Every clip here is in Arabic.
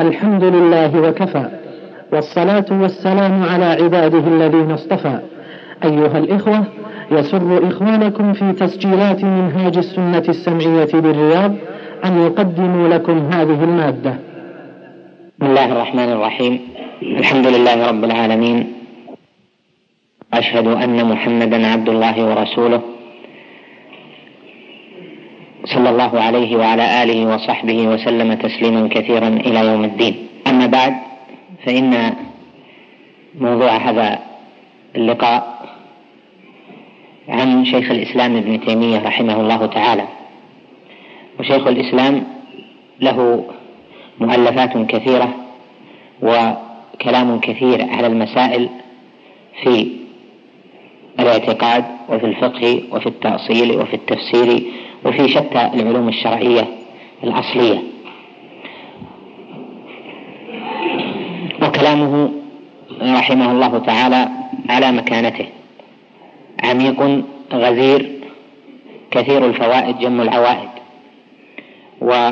الحمد لله وكفى والصلاة والسلام على عباده الذين اصطفى. أيها الإخوة يسر إخوانكم في تسجيلات منهاج السنة السمعية بالرياض أن يقدموا لكم هذه المادة. بسم الله الرحمن الرحيم. الحمد لله رب العالمين. أشهد أن محمدا عبد الله ورسوله. صلى الله عليه وعلى آله وصحبه وسلم تسليما كثيرا إلى يوم الدين. أما بعد فإن موضوع هذا اللقاء عن شيخ الإسلام ابن تيمية رحمه الله تعالى. وشيخ الإسلام له مؤلفات كثيرة وكلام كثير على المسائل في الاعتقاد وفي الفقه وفي التأصيل وفي التفسير وفي شتى العلوم الشرعية الأصلية. وكلامه رحمه الله تعالى على مكانته. عميق غزير كثير الفوائد جم العوائد. و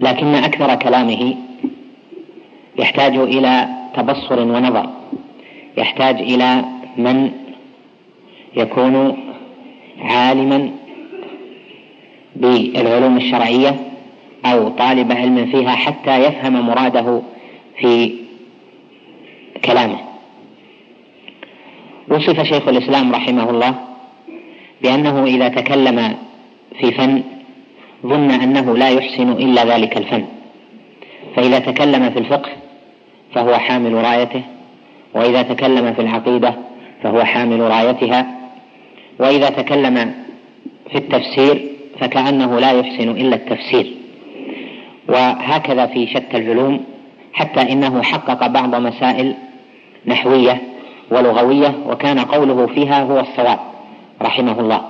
لكن أكثر كلامه يحتاج إلى تبصر ونظر. يحتاج إلى من يكون عالما بالعلوم الشرعية أو طالب علم فيها حتى يفهم مراده في كلامه. وصف شيخ الإسلام رحمه الله بأنه إذا تكلم في فن ظن أنه لا يحسن إلا ذلك الفن. فإذا تكلم في الفقه فهو حامل رايته وإذا تكلم في العقيدة فهو حامل رايتها وإذا تكلم في التفسير فكأنه لا يحسن إلا التفسير. وهكذا في شتى العلوم حتى إنه حقق بعض مسائل نحوية ولغوية وكان قوله فيها هو الصواب رحمه الله.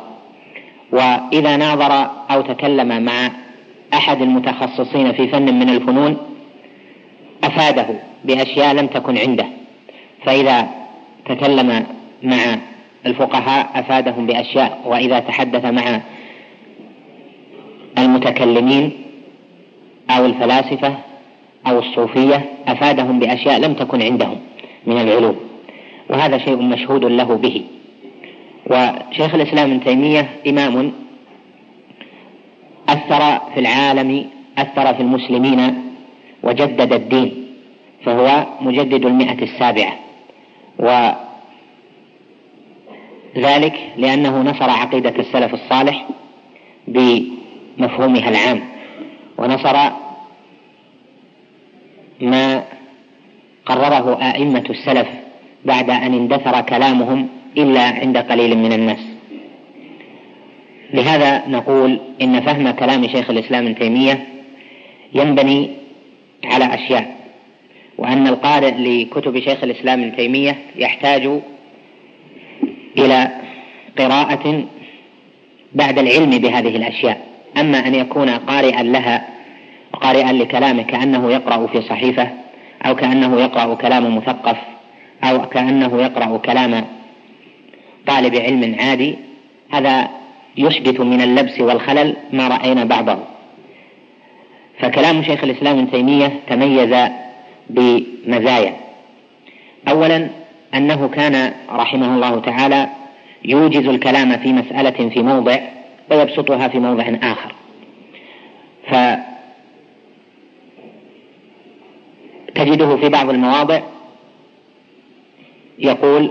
وإذا ناظر أو تكلم مع أحد المتخصصين في فن من الفنون أفاده بأشياء لم تكن عنده. فإذا تكلم مع الفقهاء أفادهم بأشياء وإذا تحدث مع المتكلمين أو الفلاسفة أو الصوفية أفادهم بأشياء لم تكن عندهم من العلوم وهذا شيء مشهود له به. وشيخ الإسلام ابن تيمية إمام أثر في العالم أثر في المسلمين وجدد الدين فهو مجدد المئة السابعة. وذلك لأنه نصر عقيدة السلف الصالح بمفهومها العام ونصر ما قرره أئمة السلف بعد أن اندثر كلامهم إلا عند قليل من الناس. لهذا نقول إن فهم كلام شيخ الإسلام ابن تيمية ينبني على أشياء وأن القارئ لكتب شيخ الإسلام ابن تيمية يحتاج إلى قراءة بعد العلم بهذه الأشياء. أما أن يكون قارئا لها قارئا لكلامه كأنه يقرأ في صحيفة أو كأنه يقرأ كلام مثقف أو كأنه يقرأ كلام طالب علم عادي هذا يحدث من اللبس والخلل ما رأينا بعضه. فكلام شيخ الإسلام ابن تيمية تميز بمزايا. أولا أنه كان رحمه الله تعالى يوجز الكلام في مسألة في موضع ويبسطها في موضع آخر. فتجده في بعض المواضع يقول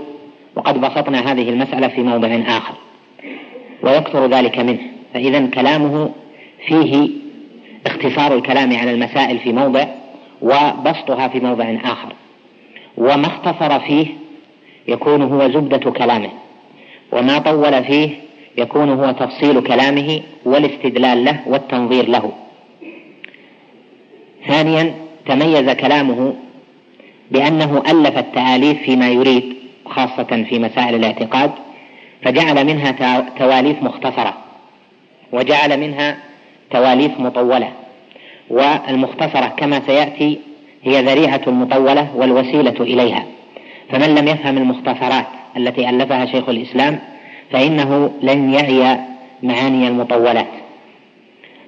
وقد بسطنا هذه المسألة في موضع آخر ويكثر ذلك منه فإذا كلامه فيه اختصار الكلام على المسائل في موضع وبسطها في موضع آخر. وما اختصر فيه يكون هو زبدة كلامه. وما طول فيه يكون هو تفصيل كلامه والاستدلال له والتنظير له. ثانيا تميز كلامه بأنه ألف التآليف فيما يريد خاصة في مسائل الاعتقاد فجعل منها تواليف مختصرة وجعل منها تواليف مطولة. والمختصرة كما سيأتي هي ذريعة المطولة والوسيلة إليها. فمن لم يفهم المختصرات التي ألفها شيخ الإسلام فإنه لن يعي معاني المطولات.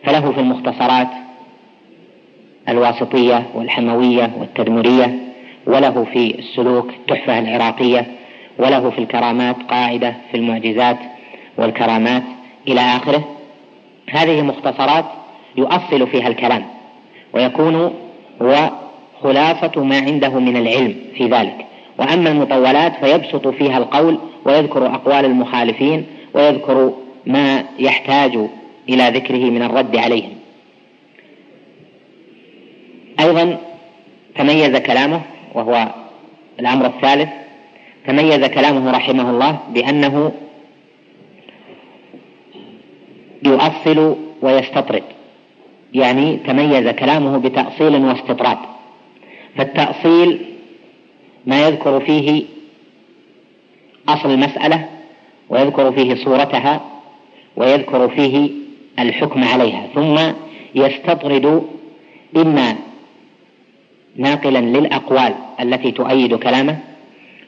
فله في المختصرات الواسطية والحموية والتدمرية وله في السلوك التحفة العراقية وله في الكرامات قاعدة في المعجزات والكرامات إلى آخره. هذه مختصرات يؤصل فيها الكلام ويكون هو خلاصة ما عنده من العلم في ذلك. وأما المطولات فيبسط فيها القول ويذكر أقوال المخالفين ويذكر ما يحتاج إلى ذكره من الرد عليهم. أيضا تميز كلامه وهو الأمر الثالث تميز كلامه رحمه الله بأنه يؤصل ويستطرد يعني تميز كلامه بتأصيل واستطراد. فالتأصيل ما يذكر فيه أصل المسألة ويذكر فيه صورتها ويذكر فيه الحكم عليها. ثم يستطرد إما ناقلا للأقوال التي تؤيد كلامه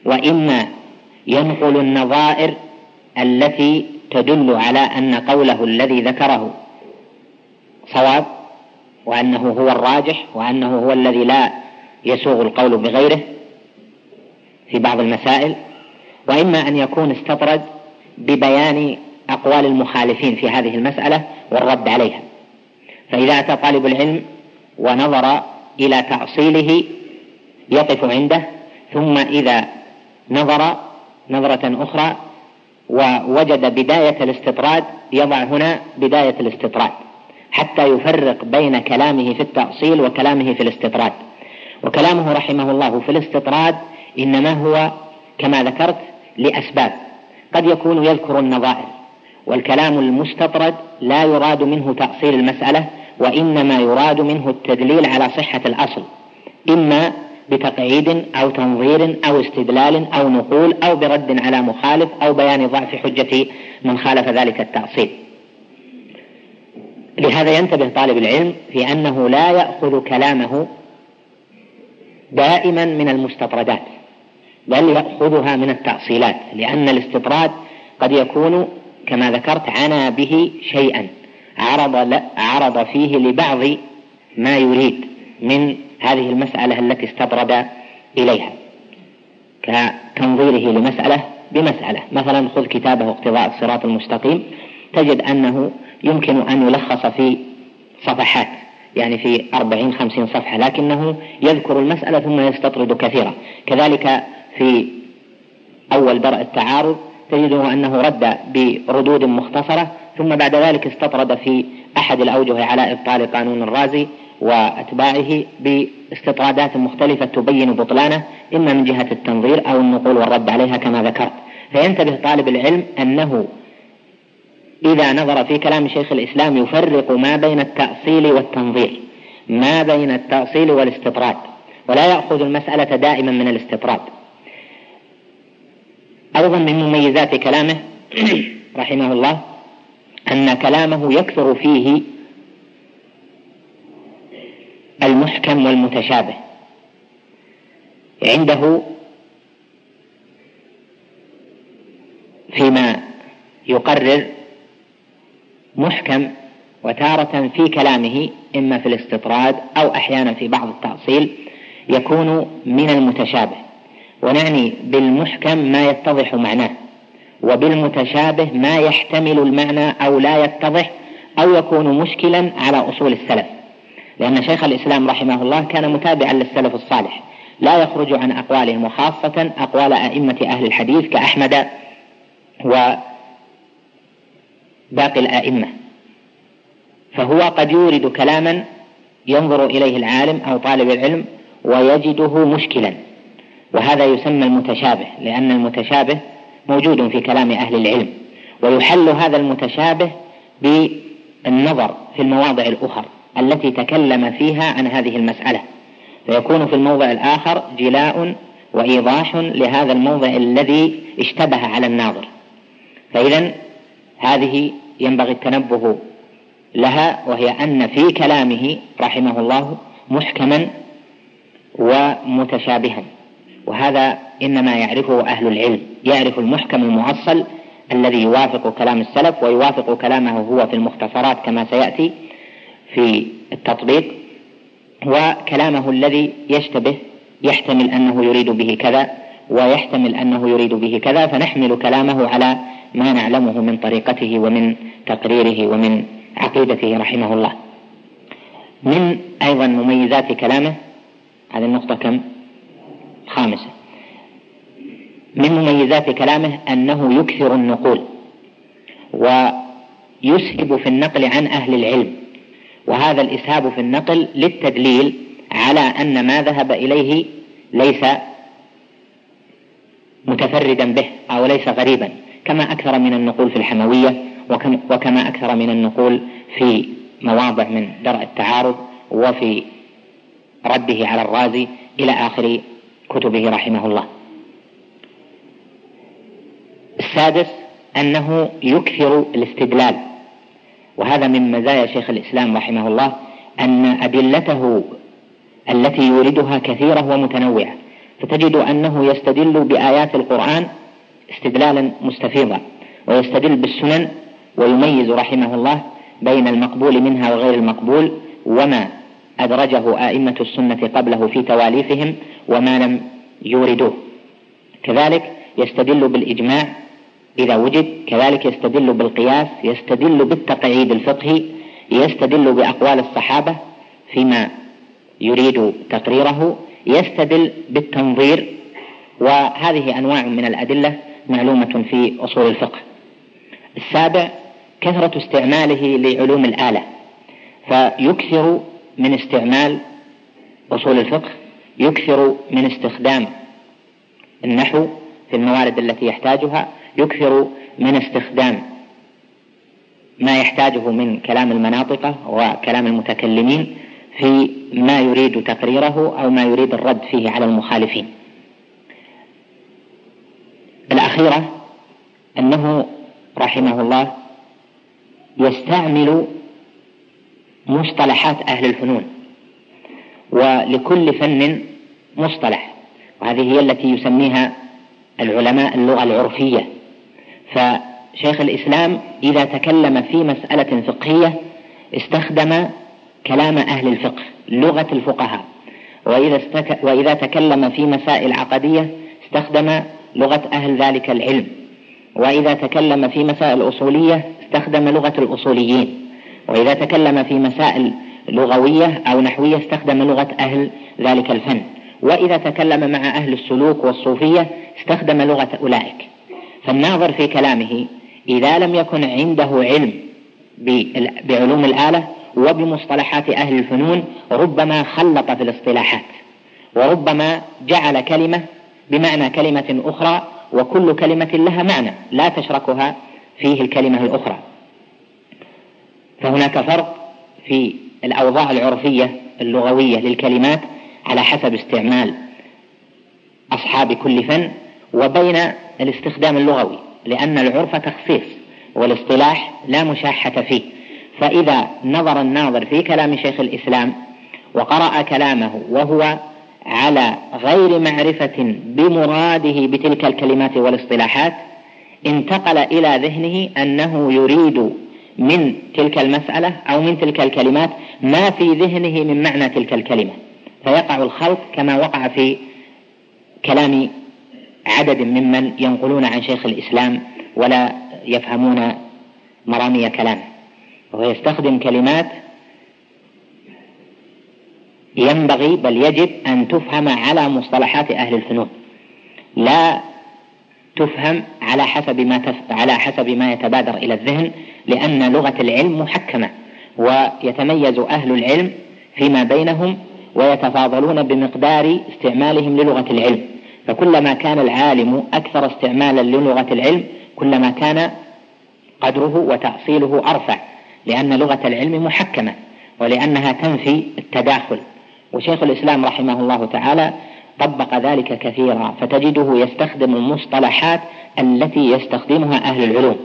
وإما ينقل النظائر التي تدل على أن قوله الذي ذكره صواب وأنه هو الراجح وأنه هو الذي لا يسوغ القول بغيره. في بعض المسائل وإما أن يكون استطرد ببيان أقوال المخالفين في هذه المسألة والرد عليها. فإذا أتى طالب العلم ونظر إلى تأصيله يقف عنده ثم إذا نظر نظرة أخرى ووجد بداية الاستطراد يضع هنا بداية الاستطراد حتى يفرق بين كلامه في التأصيل وكلامه في الاستطراد. وكلامه رحمه الله في الاستطراد إنما هو كما ذكرت لأسباب. قد يكون يذكر النظائر والكلام المستطرد لا يراد منه تأصيل المسألة وإنما يراد منه التدليل على صحة الأصل إما بتقعيد أو تنظير أو استدلال أو نقول أو برد على مخالف أو بيان ضعف حجة من خالف ذلك التأصيل. لهذا ينتبه طالب العلم في أنه لا يأخذ كلامه دائما من المستطردات. بل يأخذها من التأصيلات لأن الاستطراد قد يكون كما ذكرت عنا به شيئا عرض عرض فيه لبعض ما يريد من هذه المسألة التي استطرد إليها. كتنظيره لمسألة بمسألة. مثلا خذ كتابه اقتضاء الصراط المستقيم تجد أنه يمكن أن يلخص في صفحات يعني في أربعين خمسين صفحة لكنه يذكر المسألة ثم يستطرد كثيرا. كذلك في أول درء التعارض تجده أنه رد بردود مختصرة ثم بعد ذلك استطرد في أحد الأوجه على إبطال قانون الرازي وأتباعه باستطرادات مختلفة تبين بطلانه إما من جهة التنظير أو النقول والرد عليها كما ذكرت. فينتبه طالب العلم أنه إذا نظر في كلام شيخ الإسلام يفرق ما بين التأصيل والتنظير ما بين التأصيل والاستطراد ولا يأخذ المسألة دائما من الاستطراد. أيضا من مميزات كلامه رحمه الله أن كلامه يكثر فيه المحكم والمتشابه. عنده فيما يقرر محكم وتارة في كلامه إما في الاستطراد أو أحيانا في بعض التأصيل يكون من المتشابه. ونعني بالمحكم ما يتضح معناه وبالمتشابه ما يحتمل المعنى أو لا يتضح أو يكون مشكلا على أصول السلف. لأن شيخ الإسلام رحمه الله كان متابعا للسلف الصالح لا يخرج عن أقوالهم وخاصة أقوال أئمة أهل الحديث كأحمد وباقي الآئمة. فهو قد يورد كلاما ينظر إليه العالم أو طالب العلم ويجده مشكلا. وهذا يسمى المتشابه لأن المتشابه موجود في كلام أهل العلم ويحل هذا المتشابه بالنظر في المواضع الأخرى التي تكلم فيها عن هذه المسألة. فيكون في الموضع الآخر جلاء وإيضاح لهذا الموضع الذي اشتبه على الناظر. فإذا هذه ينبغي التنبه لها وهي أن في كلامه رحمه الله محكما ومتشابها. وهذا إنما يعرفه أهل العلم يعرف المحكم المؤصل الذي يوافق كلام السلف ويوافق كلامه هو في المختصرات كما سيأتي في التطبيق وكلامه الذي يشتبه يحتمل أنه يريد به كذا ويحتمل أنه يريد به كذا فنحمل كلامه على ما نعلمه من طريقته ومن تقريره ومن عقيدته رحمه الله من أيضا مميزات كلامه هذه النقطة كم؟ خامسة من مميزات كلامه أنه يكثر النقول ويسهب في النقل عن أهل العلم وهذا الإسهاب في النقل للتدليل على أن ما ذهب إليه ليس متفردا به أو ليس غريبا كما أكثر من النقول في الحموية وكما أكثر من النقول في مواضع من درء التعارض وفي رده على الرازي إلى آخر كتبه رحمه الله السادس أنه يكثر الاستدلال. وهذا من مزايا شيخ الإسلام رحمه الله أن أدلته التي يوردها كثيرة ومتنوعة. فتجد أنه يستدل بآيات القرآن استدلالا مستفيضا ويستدل بالسنن ويميز رحمه الله بين المقبول منها وغير المقبول وما أدرجه آئمة السنة قبله في تواليفهم وما لم يوردوه. كذلك يستدل بالإجماع إذا وجد كذلك يستدل بالقياس يستدل بالتقعيد الفقهي يستدل بأقوال الصحابة فيما يريد تقريره يستدل بالتنظير وهذه أنواع من الأدلة معلومة في أصول الفقه. السابع كثرة استعماله لعلوم الآلة فيكثر من استعمال أصول الفقه يكثر من استخدام النحو في الموارد التي يحتاجها يكثر من استخدام ما يحتاجه من كلام المناطق وكلام المتكلمين في ما يريد تقريره أو ما يريد الرد فيه على المخالفين. الأخيرة أنه رحمه الله يستعمل مصطلحات أهل الفنون. ولكل فن مصطلح. وهذه هي التي يسميها العلماء اللغة العرفية. فشيخ الإسلام إذا تكلم في مسألة فقهية استخدم كلام أهل الفقه لغة الفقهاء. وإذا, استك... وإذا تكلم في مسائل عقدية استخدم لغة أهل ذلك العلم. وإذا تكلم في مسائل أصولية استخدم لغة الأصوليين. وإذا تكلم في مسائل لغوية أو نحوية استخدم لغة أهل ذلك الفن. وإذا تكلم مع أهل السلوك والصوفية استخدم لغة أولئك. فالناظر في كلامه إذا لم يكن عنده علم بعلوم الآلة وبمصطلحات أهل الفنون ربما خلط في الاصطلاحات. وربما جعل كلمة بمعنى كلمة أخرى وكل كلمة لها معنى لا تشركها فيه الكلمة الأخرى. فهناك فرق في الأوضاع العرفية اللغوية للكلمات على حسب استعمال أصحاب كل فن وبين الاستخدام اللغوي لأن العرف تخصيص والاصطلاح لا مشاحة فيه. فإذا نظر الناظر في كلام شيخ الإسلام وقرأ كلامه وهو على غير معرفة بمراده بتلك الكلمات والاصطلاحات انتقل إلى ذهنه أنه يريد من تلك المسألة أو من تلك الكلمات ما في ذهنه من معنى تلك الكلمة فيقع الخلط كما وقع في كلام عدد ممن ينقلون عن شيخ الإسلام ولا يفهمون مرامي كلامه وهو يستخدم كلمات ينبغي بل يجب أن تفهم على مصطلحات أهل الفنون. لا تفهم على حسب ما تف... على حسب ما يتبادر إلى الذهن لأن لغة العلم محكمة ويتميز أهل العلم فيما بينهم ويتفاضلون بمقدار استعمالهم للغة العلم. فكلما كان العالم أكثر استعمالا للغة العلم كلما كان قدره وتأصيله أرفع لأن لغة العلم محكمة ولأنها تنفي التداخل. وشيخ الإسلام رحمه الله تعالى طبق ذلك كثيرا فتجده يستخدم المصطلحات التي يستخدمها أهل العلوم.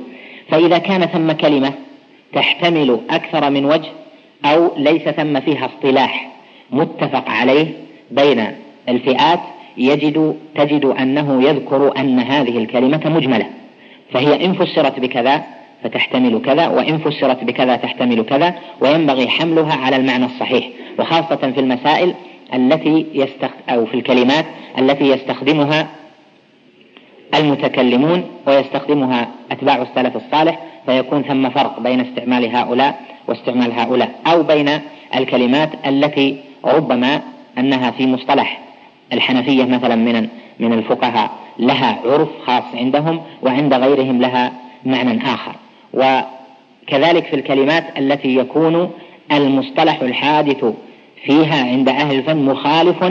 فإذا كان ثم كلمة تحتمل أكثر من وجه أو ليس ثم فيها اصطلاح متفق عليه بين الفئات يجد تجد أنه يذكر أن هذه الكلمة مجملة. فهي إن فسرت بكذا فتحتمل كذا وإن فسرت بكذا تحتمل كذا وينبغي حملها على المعنى الصحيح. وخاصة في المسائل التي يستخ... أو في الكلمات التي يستخدمها المتكلمون ويستخدمها أتباع السلف الصالح فيكون ثم فرق بين استعمال هؤلاء واستعمال هؤلاء أو بين الكلمات التي ربما أنها في مصطلح الحنفية مثلا من من الفقهاء لها عرف خاص عندهم وعند غيرهم لها معنى آخر. وكذلك في الكلمات التي يكون المصطلح الحادث فيها عند أهل الفن مخالف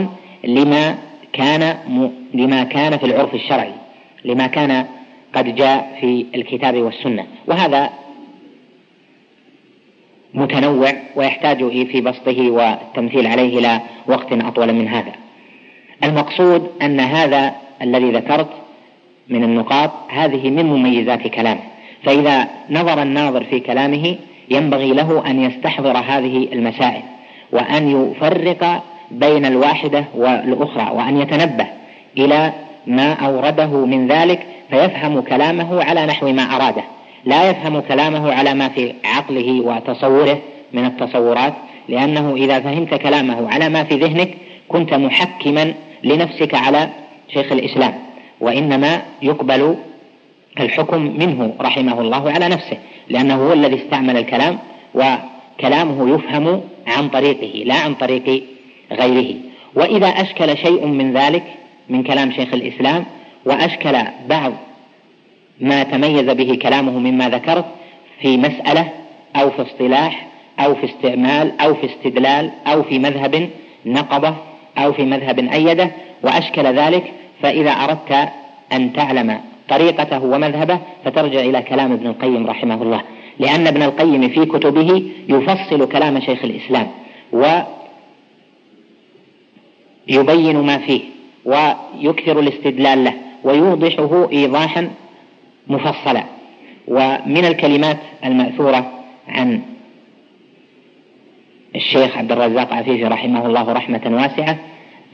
لما كان لما كان في العرف الشرعي لما كان قد جاء في الكتاب والسنة. وهذا متنوع ويحتاج في بسطه والتمثيل عليه إلى وقت أطول من هذا. المقصود أن هذا الذي ذكرت من النقاط هذه من مميزات كلامه. فإذا نظر الناظر في كلامه ينبغي له أن يستحضر هذه المسائل. وأن يفرق بين الواحدة والأخرى وأن يتنبه إلى ما أورده من ذلك فيفهم كلامه على نحو ما أراده. لا يفهم كلامه على ما في عقله وتصوره من التصورات لأنه إذا فهمت كلامه على ما في ذهنك كنت محكما لنفسك على شيخ الإسلام وإنما يقبل الحكم منه رحمه الله على نفسه لأنه هو الذي استعمل الكلام وكلامه يفهم عن طريقه لا عن طريق غيره. وإذا أشكل شيء من ذلك من كلام شيخ الإسلام وأشكل بعض ما تميز به كلامه مما ذكرت في مسألة أو في اصطلاح أو في استعمال أو في استدلال أو في مذهب نقضه أو في مذهب أيده وأشكل ذلك فإذا أردت أن تعلم طريقته ومذهبه فترجع إلى كلام ابن القيم رحمه الله. لأن ابن القيم في كتبه يفصل كلام شيخ الإسلام ويبين ما فيه ويكثر الاستدلال له ويوضحه إيضاحا مفصلا ومن الكلمات المأثورة عن الشيخ عبد الرزاق عفيفي رحمه الله رحمة واسعة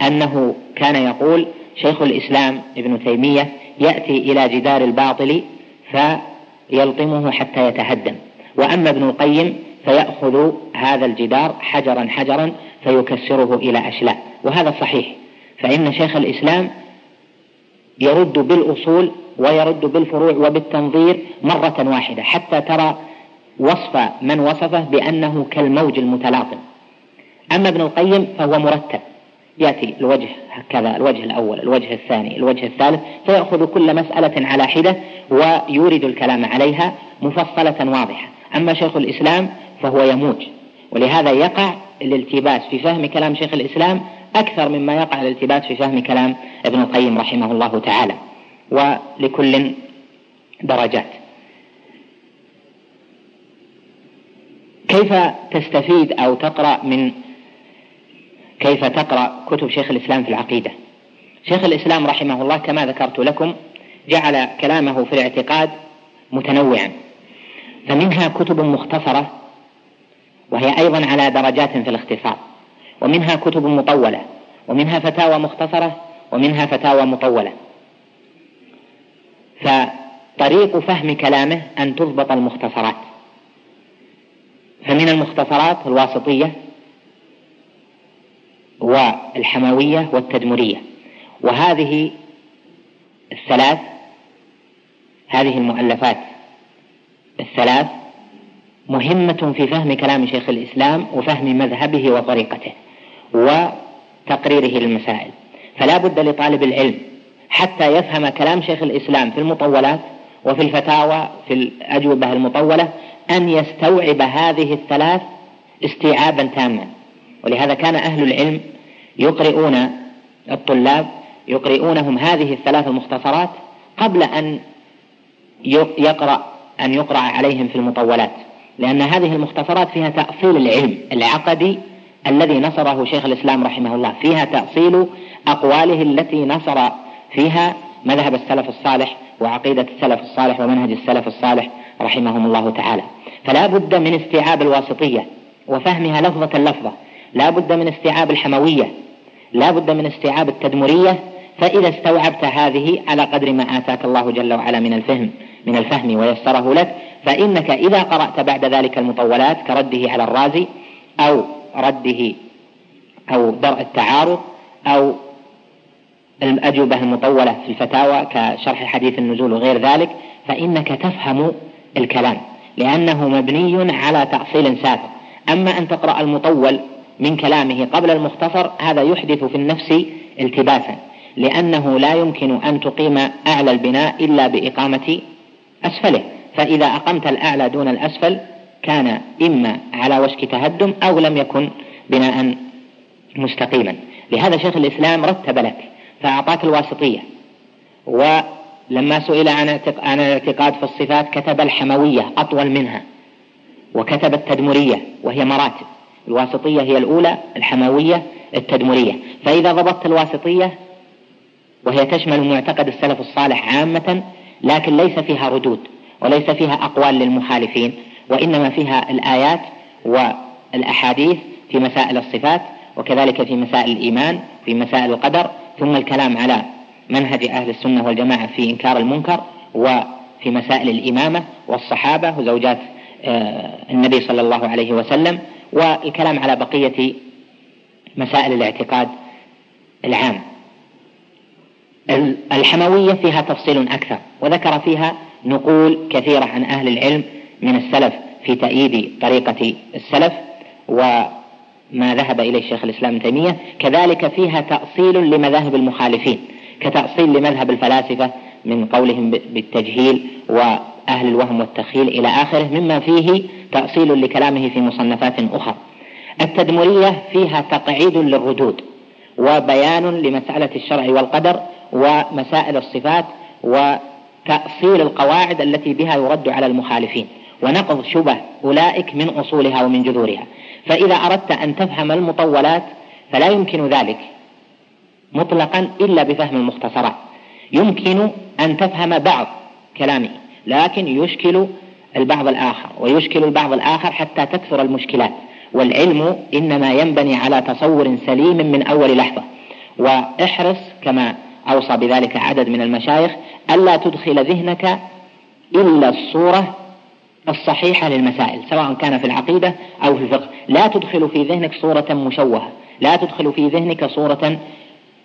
أنه كان يقول شيخ الإسلام ابن تيمية يأتي إلى جدار الباطل فيلطمه حتى يتهدم. وأما ابن القيم فيأخذ هذا الجدار حجرا حجرا فيكسره إلى أشلاء. وهذا صحيح. فإن شيخ الإسلام يرد بالأصول ويرد بالفروع وبالتنظير مرة واحدة حتى ترى وصف من وصفه بأنه كالموج المتلاطم. أما ابن القيم فهو مرتب. يأتي الوجه هكذا الوجه الأول الوجه الثاني الوجه الثالث فيأخذ كل مسألة على حدة ويورد الكلام عليها مفصلة واضحة. أما شيخ الإسلام فهو يموج ولهذا يقع الالتباس في فهم كلام شيخ الإسلام أكثر مما يقع الالتباس في فهم كلام ابن القيم رحمه الله تعالى ولكل درجات. كيف تستفيد أو تقرأ من كيف تقرأ كتب شيخ الإسلام في العقيدة؟ شيخ الإسلام رحمه الله كما ذكرت لكم جعل كلامه في الاعتقاد متنوعا. فمنها كتب مختصرة وهي أيضا على درجات في الاختصار. ومنها كتب مطولة ومنها فتاوى مختصرة ومنها فتاوى مطولة. فطريق فهم كلامه أن تضبط المختصرات. فمن المختصرات الواسطية والحموية والتدمرية. وهذه الثلاث هذه المؤلفات. الثلاث مهمة في فهم كلام شيخ الإسلام وفهم مذهبه وطريقته وتقريره للمسائل. فلا بد لطالب العلم حتى يفهم كلام شيخ الإسلام في المطولات وفي الفتاوى في الأجوبة المطولة أن يستوعب هذه الثلاث استيعابا تاما. ولهذا كان أهل العلم يقرؤون الطلاب يقرؤونهم هذه الثلاث المختصرات قبل أن يقرأ أن يقرأ عليهم في المطولات. لأن هذه المختصرات فيها تأصيل العلم العقدي الذي نصره شيخ الإسلام رحمه الله. فيها تأصيل أقواله التي نصر فيها مذهب السلف الصالح وعقيدة السلف الصالح ومنهج السلف الصالح رحمهم الله تعالى. فلا بد من استيعاب الواسطية وفهمها لفظة لفظة. لا بد من استيعاب الحموية. لا بد من استيعاب التدمرية. فإذا استوعبت هذه على قدر ما آتاك الله جل وعلا من الفهم من الفهم ويسره لك فإنك إذا قرأت بعد ذلك المطولات كرده على الرازي أو رده أو درء التعارض أو الأجوبة المطولة في الفتاوى كشرح حديث النزول وغير ذلك فإنك تفهم الكلام لأنه مبني على تأصيل سابق أما أن تقرأ المطول من كلامه قبل المختصر هذا يحدث في النفس التباسا. لأنه لا يمكن أن تقيم أعلى البناء إلا بإقامة أسفله. فإذا أقمت الأعلى دون الأسفل كان إما على وشك تهدم أو لم يكن بناء مستقيما. لهذا شيخ الإسلام رتب لك فأعطاك الواسطية. ولما سئل عن الاعتقاد في الصفات كتب الحموية أطول منها وكتب التدمرية وهي مراتب. الواسطية هي الأولى الحموية التدمرية. فإذا ضبطت الواسطية وهي تشمل معتقد السلف الصالح عامة لكن ليس فيها ردود وليس فيها أقوال للمخالفين وإنما فيها الآيات والأحاديث في مسائل الصفات وكذلك في مسائل الإيمان في مسائل القدر ثم الكلام على منهج أهل السنة والجماعة في إنكار المنكر وفي مسائل الإمامة والصحابة وزوجات آه، النبي صلى الله عليه وسلم والكلام على بقية مسائل الاعتقاد العام. الحموية فيها تفصيل أكثر وذكر فيها نقول كثيرة عن أهل العلم من السلف في تأييد طريقة السلف وما ذهب إليه الشيخ الإسلام ابن تيمية. كذلك فيها تأصيل لمذاهب المخالفين كتأصيل لمذهب الفلاسفة من قولهم بالتجهيل وأهل الوهم والتخيل إلى آخره مما فيه تأصيل لكلامه في مصنفات أخرى. التدمرية فيها تقعيد للردود وبيان لمسألة الشرع والقدر ومسائل الصفات وتأصيل القواعد التي بها يرد على المخالفين ونقض شبه أولئك من أصولها ومن جذورها. فإذا أردت أن تفهم المطولات فلا يمكن ذلك مطلقا إلا بفهم المختصرات. يمكن أن تفهم بعض كلامه لكن يشكل البعض الآخر ويشكل البعض الآخر حتى تكثر المشكلات. والعلم إنما ينبني على تصور سليم من أول لحظة. وإحرص كما أوصى بذلك عدد من المشايخ ألا تدخل ذهنك إلا الصورة الصحيحة للمسائل سواء كان في العقيدة أو في الفقه. لا تدخل في ذهنك صورة مشوهة لا تدخل في ذهنك صورة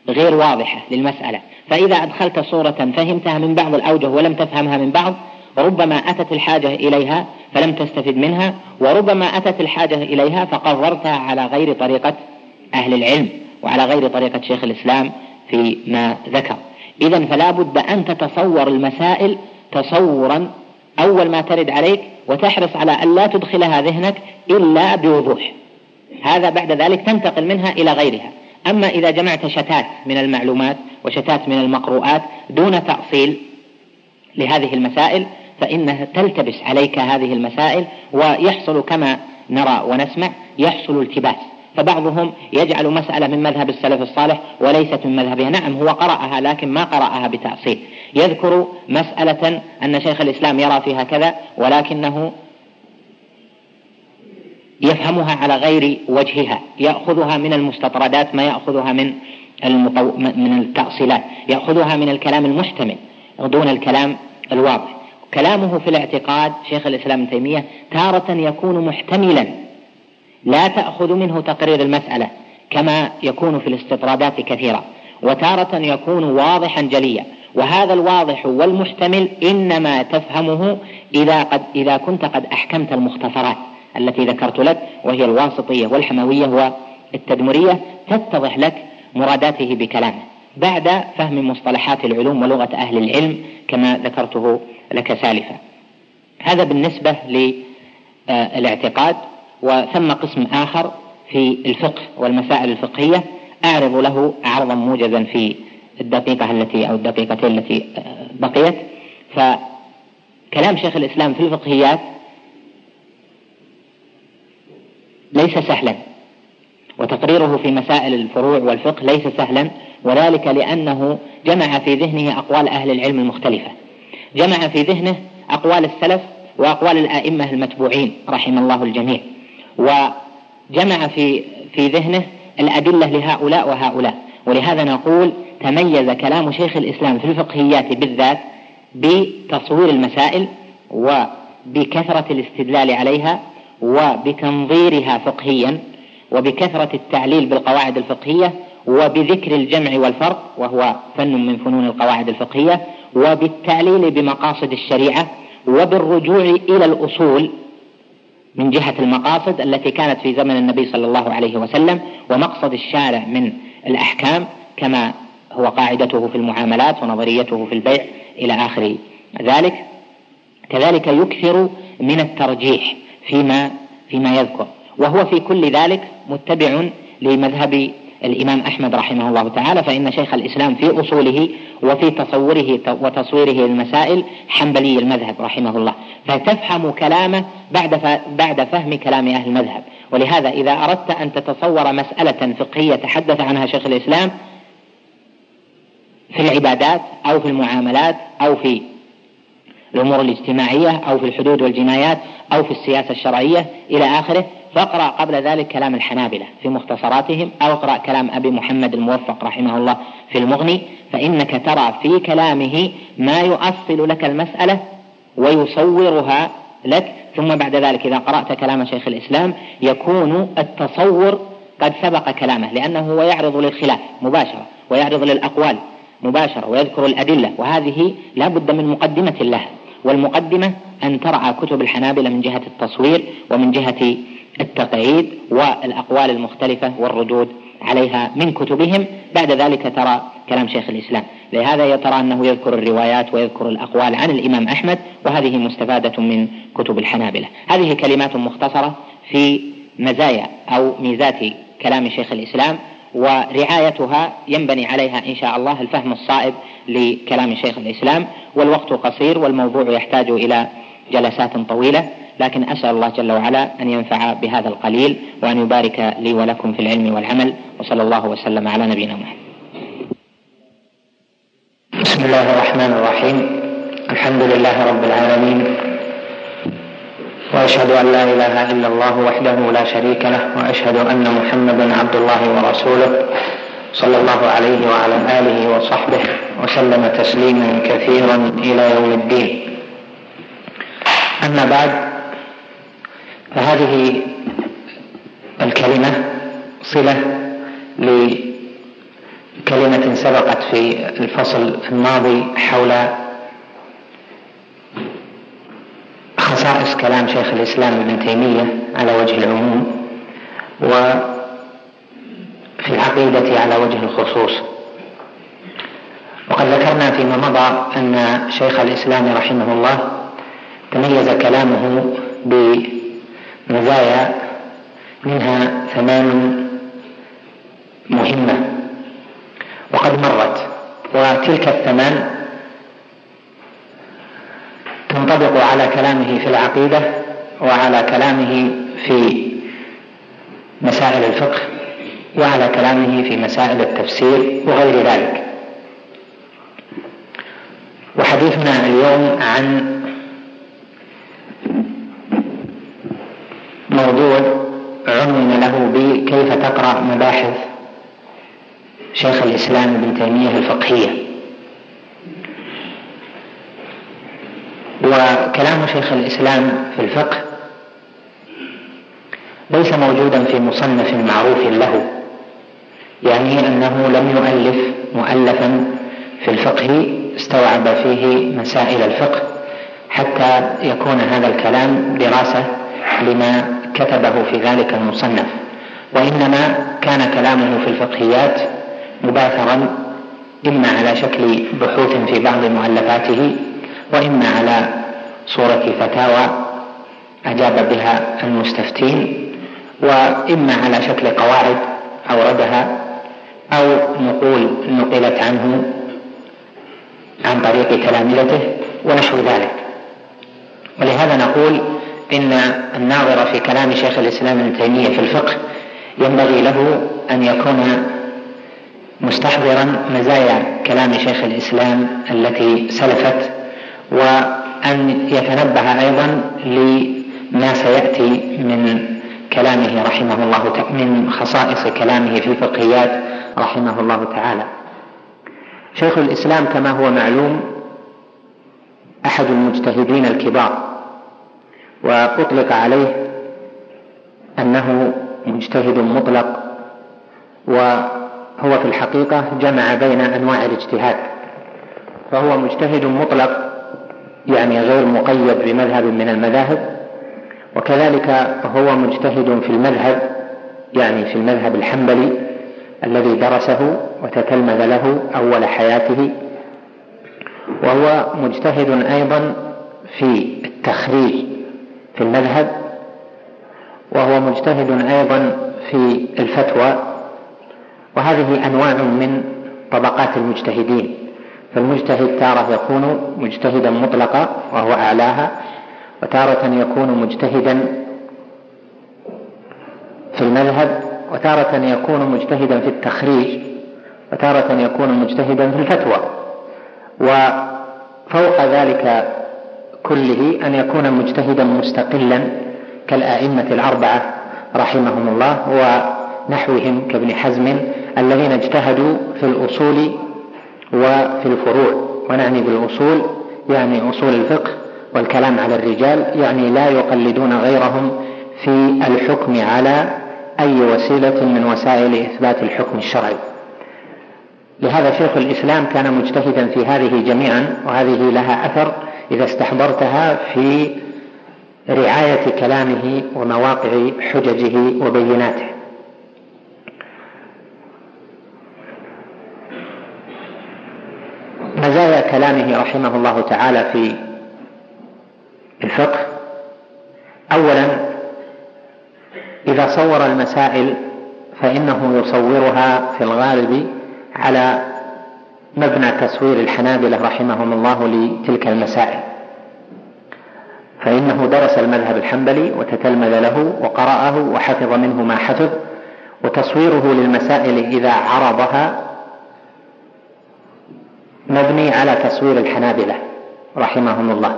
غير واضحة للمسألة. فإذا أدخلت صورة فهمتها من بعض الأوجه ولم تفهمها من بعض ربما أتت الحاجة إليها فلم تستفد منها وربما أتت الحاجة إليها فقررتها على غير طريقة أهل العلم وعلى غير طريقة شيخ الإسلام فيما ذكر. إذا فلا بد أن تتصور المسائل تصورا. أول ما ترد عليك وتحرص على أن لا تدخلها ذهنك إلا بوضوح. هذا بعد ذلك تنتقل منها إلى غيرها. أما إذا جمعت شتات من المعلومات وشتات من المقروءات دون تأصيل لهذه المسائل فإنها تلتبس عليك هذه المسائل ويحصل كما نرى ونسمع يحصل التباس. فبعضهم يجعل مسألة من مذهب السلف الصالح وليست من مذهبها. نعم هو قرأها لكن ما قرأها بتأصيل. يذكر مسألة أن شيخ الإسلام يرى فيها كذا ولكنه يفهمها على غير وجهها. يأخذها من المستطردات ما يأخذها من المطو... من التأصيلات. يأخذها من الكلام المحتمل دون الكلام الواضح. كلامه في الاعتقاد شيخ الإسلام ابن تيمية تارة يكون محتملا. لا تأخذ منه تقرير المسألة كما يكون في الاستطرادات كثيرا وتارة يكون واضحا جليا. وهذا الواضح والمحتمل إنما تفهمه إذا قد إذا كنت قد أحكمت المختصرات التي ذكرت لك وهي الواسطية والحموية والتدمرية تتضح لك مراداته بكلامه بعد فهم مصطلحات العلوم ولغة أهل العلم كما ذكرته لك سالفا. هذا بالنسبة للاعتقاد. وثم قسم آخر في الفقه والمسائل الفقهية أعرض له عرضا موجزا في الدقيقة التي أو الدقيقتين التي بقيت. فكلام شيخ الإسلام في الفقهيات ليس سهلا وتقريره في مسائل الفروع والفقه ليس سهلا وذلك لأنه جمع في ذهنه أقوال أهل العلم المختلفة. جمع في ذهنه أقوال السلف وأقوال الآئمة المتبوعين رحم الله الجميع. وجمع في في ذهنه الأدلة لهؤلاء وهؤلاء. ولهذا نقول تميز كلام شيخ الإسلام في الفقهيات بالذات بتصوير المسائل بكثرة الاستدلال عليها وبتنظيرها فقهيا وبكثرة التعليل بالقواعد الفقهية وبذكر الجمع والفرق وهو فن من فنون القواعد الفقهية وبالتعليل بمقاصد الشريعة وبالرجوع إلى الأصول من جهة المقاصد التي كانت في زمن النبي صلى الله عليه وسلم ومقصد الشارع من الأحكام كما هو قاعدته في المعاملات ونظريته في البيع إلى آخر ذلك. كذلك يكثر من الترجيح فيما فيما يذكر. وهو في كل ذلك متبع لمذهب الإمام أحمد رحمه الله تعالى فإن شيخ الإسلام في أصوله وفي تصوره وتصويره للمسائل حنبلي المذهب رحمه الله. فتفهم كلامه بعد بعد فهم كلام أهل المذهب. ولهذا إذا أردت أن تتصور مسألة فقهية تحدث عنها شيخ الإسلام في العبادات أو في المعاملات أو في الأمور الاجتماعية أو في الحدود والجنايات أو في السياسة الشرعية إلى آخره فاقرأ قبل ذلك كلام الحنابلة في مختصراتهم أو اقرأ كلام أبي محمد الموفق رحمه الله في المغني فإنك ترى في كلامه ما يؤصل لك المسألة ويصورها لك. ثم بعد ذلك إذا قرأت كلام شيخ الإسلام يكون التصور قد سبق كلامه لأنه هو يعرض للخلاف مباشرة ويعرض للأقوال مباشرة ويذكر الأدلة وهذه لا بد من مقدمة لها والمقدمة أن ترعى كتب الحنابلة من جهة التصوير ومن جهة التقعيد والأقوال المختلفة والردود عليها من كتبهم. بعد ذلك ترى كلام شيخ الإسلام. لهذا ترى أنه يذكر الروايات ويذكر الأقوال عن الإمام أحمد وهذه مستفادة من كتب الحنابلة. هذه كلمات مختصرة في مزايا أو ميزات كلام شيخ الإسلام ورعايتها ينبني عليها إن شاء الله الفهم الصائب لكلام شيخ الإسلام. والوقت قصير والموضوع يحتاج إلى جلسات طويلة. لكن أسأل الله جل وعلا أن ينفع بهذا القليل وأن يبارك لي ولكم في العلم والعمل وصلى الله وسلم على نبينا محمد. بسم الله الرحمن الرحيم. الحمد لله رب العالمين. وأشهد أن لا إله إلا الله وحده لا شريك له وأشهد أن محمدا عبد الله ورسوله صلى الله عليه وعلى آله وصحبه وسلم تسليما كثيرا إلى يوم الدين. أما بعد فهذه الكلمة صلة لكلمة سبقت في الفصل الماضي حول خصائص كلام شيخ الإسلام ابن تيمية على وجه العموم وفي العقيدة على وجه الخصوص. وقد ذكرنا فيما مضى أن شيخ الإسلام رحمه الله تميز كلامه ب مزايا منها ثمان مهمة. وقد مرت وتلك الثمان تنطبق على كلامه في العقيدة وعلى كلامه في مسائل الفقه وعلى كلامه في مسائل التفسير وغير ذلك. وحديثنا اليوم عن موضوع عنون له بكيف تقرأ مباحث شيخ الإسلام ابن تيمية الفقهية. وكلام شيخ الإسلام في الفقه ليس موجودا في مصنف معروف له يعني أنه لم يؤلف مؤلفا في الفقه استوعب فيه مسائل الفقه حتى يكون هذا الكلام دراسة لما كتبه في ذلك المصنف. وإنما كان كلامه في الفقهيات مباثرا إما على شكل بحوث في بعض مؤلفاته وإما على صورة فتاوى أجاب بها المستفتين وإما على شكل قواعد أوردها أو نقول نقلت عنه عن طريق تلامذته ونحو ذلك. ولهذا نقول إن الناظر في كلام شيخ الإسلام ابن تيمية في الفقه ينبغي له أن يكون مستحضرا مزايا كلام شيخ الإسلام التي سلفت وأن يتنبه أيضا لما سيأتي من كلامه رحمه الله من خصائص كلامه في الفقهيات رحمه الله تعالى. شيخ الإسلام كما هو معلوم أحد المجتهدين الكبار وأطلق عليه أنه مجتهد مطلق وهو في الحقيقة جمع بين أنواع الاجتهاد. فهو مجتهد مطلق يعني غير مقيد بمذهب من المذاهب وكذلك هو مجتهد في المذهب يعني في المذهب الحنبلي الذي درسه وتتلمذ له أول حياته وهو مجتهد أيضا في التخريج. في المذهب وهو مجتهد أيضا في الفتوى وهذه أنواع من طبقات المجتهدين. فالمجتهد تارة يكون مجتهدا مطلقا وهو أعلاها وتارة يكون مجتهدا في المذهب وتارة يكون مجتهدا في التخريج وتارة يكون مجتهدا في الفتوى. وفوق ذلك كله أن يكون مجتهدا مستقلا كالأئمة الأربعة رحمهم الله ونحوهم كابن حزم الذين اجتهدوا في الأصول وفي الفروع. ونعني بالأصول يعني أصول الفقه والكلام على الرجال يعني لا يقلدون غيرهم في الحكم على أي وسيلة من وسائل إثبات الحكم الشرعي. لهذا شيخ الإسلام كان مجتهدا في هذه جميعا وهذه لها أثر إذا استحضرتها في رعاية كلامه ومواقع حججه وبيناته. مزايا كلامه رحمه الله تعالى في الفقه. أولا إذا صور المسائل فإنه يصورها في الغالب على مبنى تصوير الحنابلة رحمهم الله لتلك المسائل. فإنه درس المذهب الحنبلي وتتلمذ له وقرأه وحفظ منه ما حفظ وتصويره للمسائل إذا عرضها مبني على تصوير الحنابلة رحمهم الله.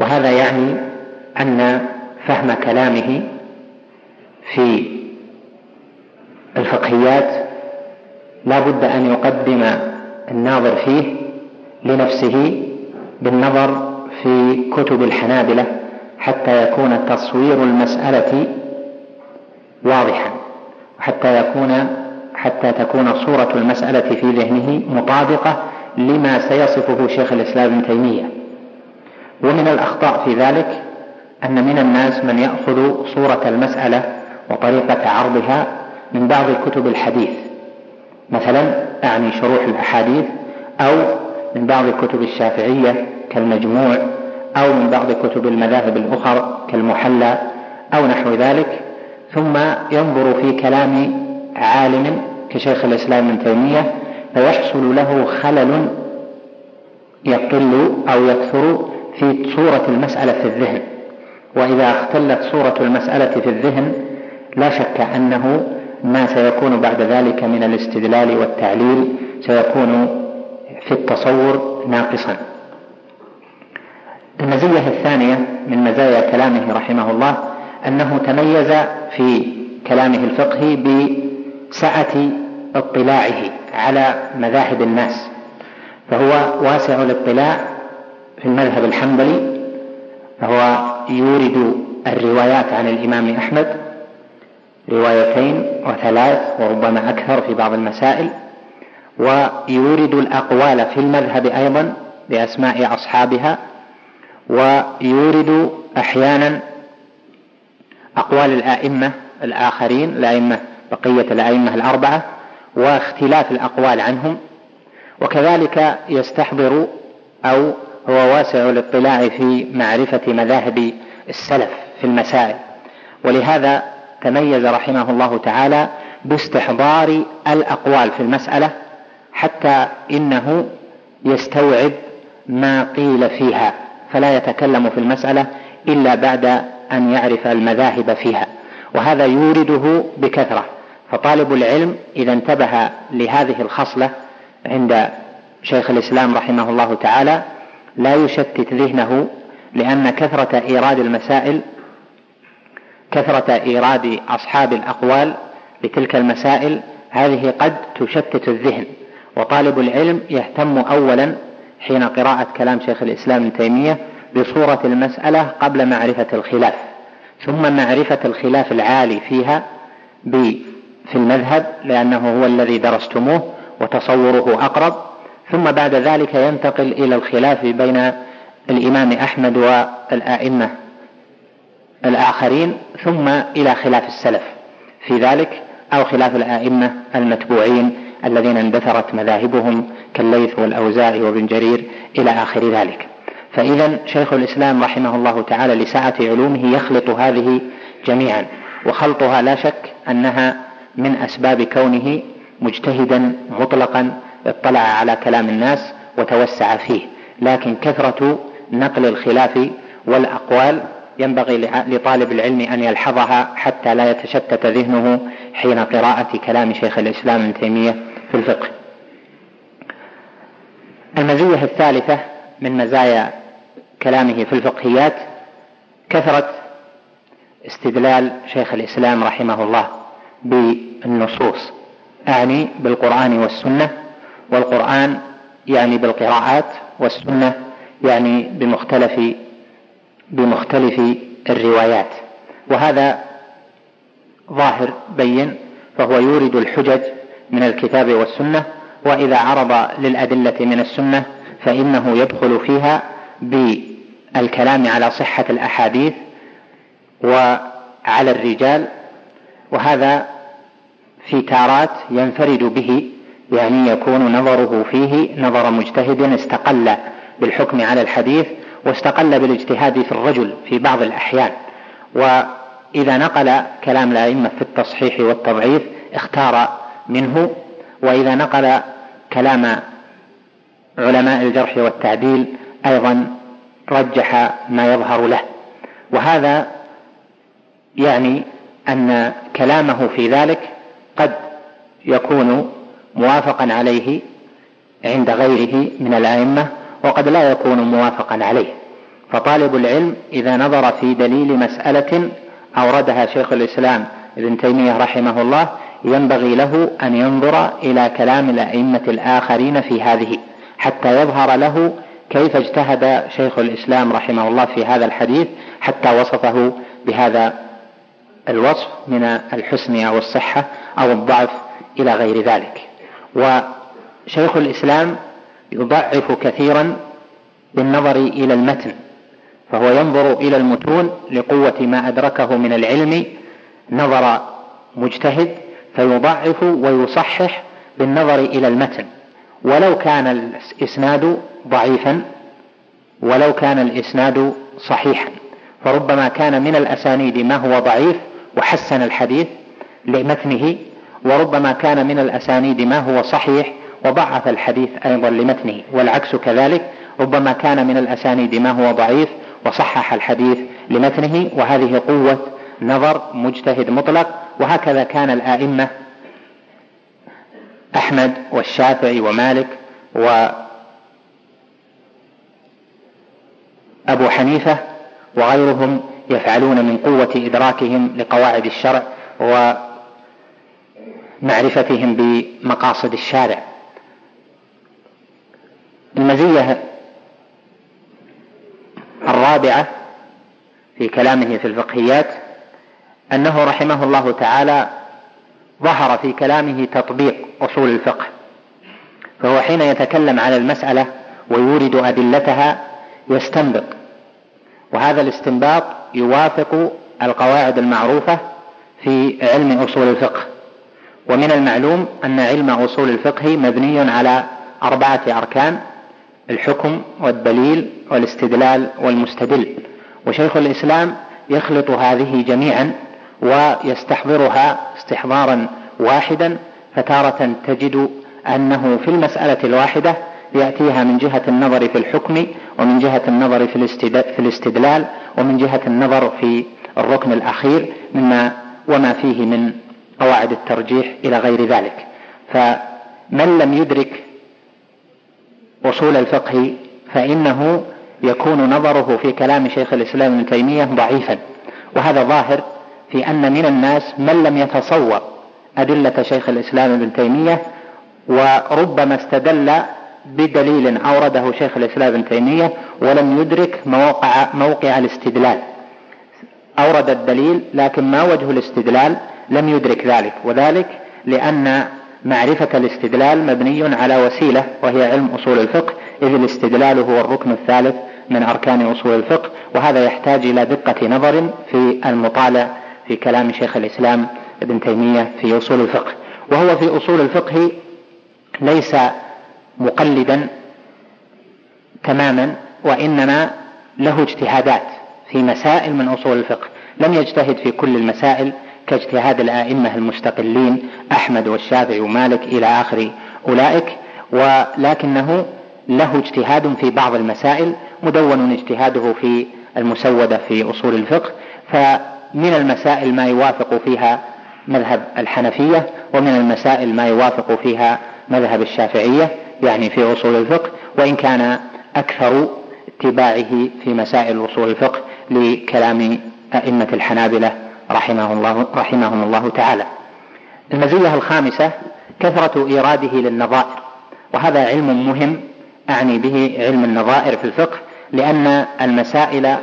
وهذا يعني أن فهم كلامه في الفقهيات لا بد أن يقدم الناظر فيه لنفسه بالنظر في كتب الحنابلة حتى يكون تصوير المسألة واضحا وحتى يكون حتى تكون صورة المسألة في ذهنه مطابقة لما سيصفه شيخ الإسلام ابن تيمية. ومن الأخطاء في ذلك أن من الناس من يأخذ صورة المسألة وطريقة عرضها من بعض كتب الحديث مثلا أعني شروح الأحاديث أو من بعض كتب الشافعية كالمجموع أو من بعض كتب المذاهب الأخر كالمحلى أو نحو ذلك. ثم ينظر في كلام عالم كشيخ الإسلام ابن تيمية فيحصل له خلل يقل أو يكثر في صورة المسألة في الذهن. وإذا اختلت صورة المسألة في الذهن لا شك أنه ما سيكون بعد ذلك من الاستدلال والتعليل سيكون في التصور ناقصا. المزية الثانية من مزايا كلامه رحمه الله أنه تميز في كلامه الفقهي بسعة اطلاعه على مذاهب الناس فهو واسع الاطلاع في المذهب الحنبلي فهو يورد الروايات عن الإمام أحمد روايتين وثلاث وربما أكثر في بعض المسائل ويورد الأقوال في المذهب أيضا بأسماء أصحابها ويورد أحيانا أقوال الآئمة الآخرين الأئمة بقية الأئمة الأربعة واختلاف الأقوال عنهم وكذلك يستحضر أو هو واسع الاطلاع في معرفة مذاهب السلف في المسائل. ولهذا تميز رحمه الله تعالى باستحضار الأقوال في المسألة حتى إنه يستوعب ما قيل فيها فلا يتكلم في المسألة إلا بعد أن يعرف المذاهب فيها. وهذا يورده بكثرة. فطالب العلم إذا انتبه لهذه الخصلة عند شيخ الإسلام رحمه الله تعالى لا يشتت ذهنه لأن كثرة إيراد المسائل كثرة إيراد أصحاب الأقوال لتلك المسائل هذه قد تشتت الذهن وطالب العلم يهتم أولا حين قراءة كلام شيخ الإسلام ابن تيمية بصورة المسألة قبل معرفة الخلاف ثم معرفة الخلاف العالي فيها في المذهب لأنه هو الذي درستموه وتصوره أقرب ثم بعد ذلك ينتقل إلى الخلاف بين الإمام أحمد والآئمة. الآخرين ثم إلى خلاف السلف. في ذلك أو خلاف الآئمة المتبوعين الذين اندثرت مذاهبهم كالليث والأوزاعي وابن جرير إلى آخر ذلك. فإذا شيخ الإسلام رحمه الله تعالى لسعة علومه يخلط هذه جميعا وخلطها لا شك أنها من أسباب كونه مجتهدا مطلقا اطلع على كلام الناس وتوسع فيه. لكن كثرة نقل الخلاف والأقوال ينبغي لطالب العلم أن يلحظها حتى لا يتشتت ذهنه حين قراءة كلام شيخ الإسلام ابن تيمية في الفقه. المزية الثالثة من مزايا كلامه في الفقهيات كثرة استدلال شيخ الإسلام رحمه الله بالنصوص أعني بالقرآن والسنة والقرآن يعني بالقراءات والسنة يعني بمختلف بمختلف الروايات. وهذا ظاهر بين فهو يورد الحجج من الكتاب والسنة وإذا عرض للأدلة من السنة فإنه يدخل فيها بالكلام على صحة الأحاديث وعلى الرجال وهذا في تارات ينفرد به يعني يكون نظره فيه نظر مجتهد استقل بالحكم على الحديث واستقل بالاجتهاد في الرجل في بعض الأحيان. وإذا نقل كلام الأئمة في التصحيح والتضعيف اختار منه وإذا نقل كلام علماء الجرح والتعديل أيضا رجح ما يظهر له. وهذا يعني أن كلامه في ذلك قد يكون موافقا عليه عند غيره من الأئمة وقد لا يكون موافقا عليه. فطالب العلم إذا نظر في دليل مسألة أوردها شيخ الإسلام ابن تيمية رحمه الله ينبغي له أن ينظر إلى كلام الأئمة الآخرين في هذه حتى يظهر له كيف اجتهد شيخ الإسلام رحمه الله في هذا الحديث حتى وصفه بهذا الوصف من الحسن أو الصحة أو الضعف إلى غير ذلك. وشيخ الإسلام يضعف كثيرا بالنظر إلى المتن فهو ينظر إلى المتون لقوة ما أدركه من العلم نظر مجتهد فيضعف ويصحح بالنظر إلى المتن. ولو كان الإسناد ضعيفا ولو كان الإسناد صحيحا فربما كان من الأسانيد ما هو ضعيف وحسن الحديث لمتنه وربما كان من الأسانيد ما هو صحيح وضعف الحديث أيضا لمتنه والعكس كذلك ربما كان من الأسانيد ما هو ضعيف وصحح الحديث لمتنه وهذه قوة نظر مجتهد مطلق وهكذا كان الآئمة أحمد والشافعي ومالك وأبو حنيفة وغيرهم يفعلون من قوة إدراكهم لقواعد الشرع ومعرفتهم بمقاصد الشارع. المزية الرابعة في كلامه في الفقهيات أنه رحمه الله تعالى ظهر في كلامه تطبيق أصول الفقه فهو حين يتكلم على المسألة ويورد أدلتها يستنبط وهذا الاستنباط يوافق القواعد المعروفة في علم أصول الفقه ومن المعلوم أن علم أصول الفقه مبني على أربعة أركان الحكم والدليل والاستدلال والمستدل. وشيخ الإسلام يخلط هذه جميعا ويستحضرها استحضارا واحدا فتارة تجد أنه في المسألة الواحدة يأتيها من جهة النظر في الحكم ومن جهة النظر في الاستدلال ومن جهة النظر في الركن الأخير مما وما فيه من قواعد الترجيح إلى غير ذلك. فمن لم يدرك أصول الفقه فإنه يكون نظره في كلام شيخ الإسلام ابن تيمية ضعيفا. وهذا ظاهر في أن من الناس من لم يتصور أدلة شيخ الإسلام ابن تيمية وربما استدل بدليل أورده شيخ الإسلام ابن تيمية ولم يدرك موقع, موقع الاستدلال. أورد الدليل لكن ما وجه الاستدلال؟ لم يدرك ذلك. وذلك لأن معرفة الاستدلال مبني على وسيلة وهي علم أصول الفقه. إذ الاستدلال هو الركن الثالث من أركان أصول الفقه وهذا يحتاج إلى دقة نظر في المطالع في كلام شيخ الإسلام ابن تيمية في أصول الفقه. وهو في أصول الفقه ليس مقلدا تماما وإنما له اجتهادات في مسائل من أصول الفقه. لم يجتهد في كل المسائل كاجتهاد الآئمة المستقلين أحمد والشافعي ومالك إلى آخر أولئك ولكنه له اجتهاد في بعض المسائل مدون اجتهاده في المسودة في أصول الفقه فمن المسائل ما يوافق فيها مذهب الحنفية ومن المسائل ما يوافق فيها مذهب الشافعية يعني في أصول الفقه وإن كان أكثر اتباعه في مسائل أصول الفقه لكلام أئمة الحنابلة. رحمه الله رحمهم الله تعالى. المزية الخامسة كثرة إيراده للنظائر وهذا علم مهم أعني به علم النظائر في الفقه لأن المسائل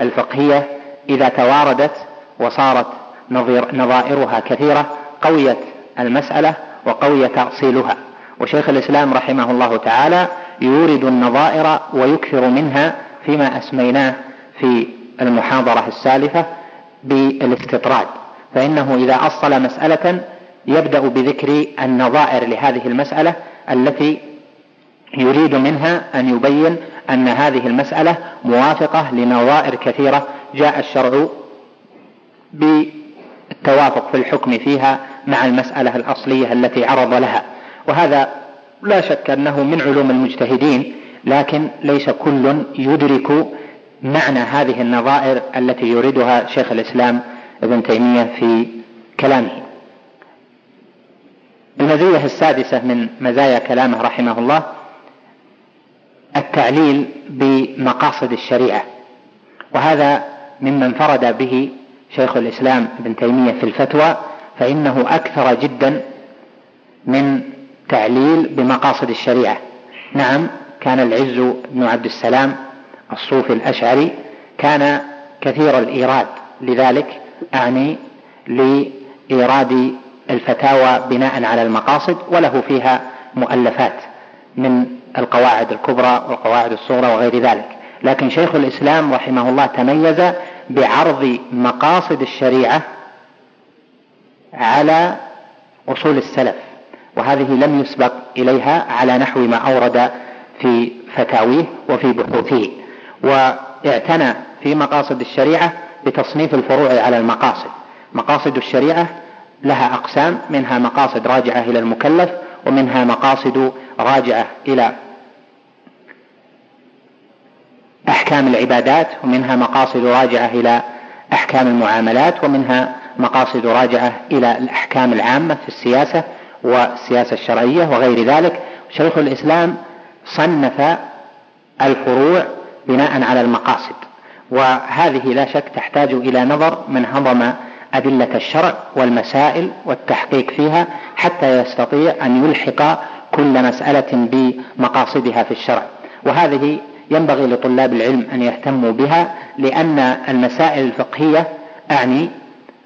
الفقهية إذا تواردت وصارت نظير نظائرها كثيرة قويت المسألة وقوي تأصيلها وشيخ الإسلام رحمه الله تعالى يورد النظائر ويكثر منها فيما أسميناه في المحاضرة السالفة بالاستطراد. فإنه إذا أصل مسألة يبدأ بذكر النظائر لهذه المسألة التي يريد منها أن يبين أن هذه المسألة موافقة لنظائر كثيرة جاء الشرع بالتوافق في الحكم فيها مع المسألة الأصلية التي عرض لها. وهذا لا شك أنه من علوم المجتهدين لكن ليس كل يدرك معنى هذه النظائر التي يريدها شيخ الإسلام ابن تيمية في كلامه. المزية السادسة من مزايا كلامه رحمه الله التعليل بمقاصد الشريعة. وهذا مما انفرد به شيخ الإسلام ابن تيمية في الفتوى فإنه أكثر جدا من تعليل بمقاصد الشريعة. نعم كان العز بن عبد السلام الصوفي الأشعري كان كثير الإيراد لذلك أعني لإيراد الفتاوى بناء على المقاصد وله فيها مؤلفات من القواعد الكبرى والقواعد الصغرى وغير ذلك. لكن شيخ الإسلام رحمه الله تميز بعرض مقاصد الشريعة على أصول السلف وهذه لم يسبق إليها على نحو ما أورد في فتاويه وفي بحوثه. واعتنى في مقاصد الشريعة بتصنيف الفروع على المقاصد. مقاصد الشريعة لها أقسام منها مقاصد راجعة إلى المكلف ومنها مقاصد راجعة إلى أحكام العبادات ومنها مقاصد راجعة إلى أحكام المعاملات ومنها مقاصد راجعة إلى الأحكام العامة في السياسة والسياسة الشرعية وغير ذلك. شيخ الإسلام صنف الفروع بناء على المقاصد. وهذه لا شك تحتاج إلى نظر من هضم أدلة الشرع والمسائل والتحقيق فيها حتى يستطيع أن يلحق كل مسألة بمقاصدها في الشرع. وهذه ينبغي لطلاب العلم أن يهتموا بها لأن المسائل الفقهية أعني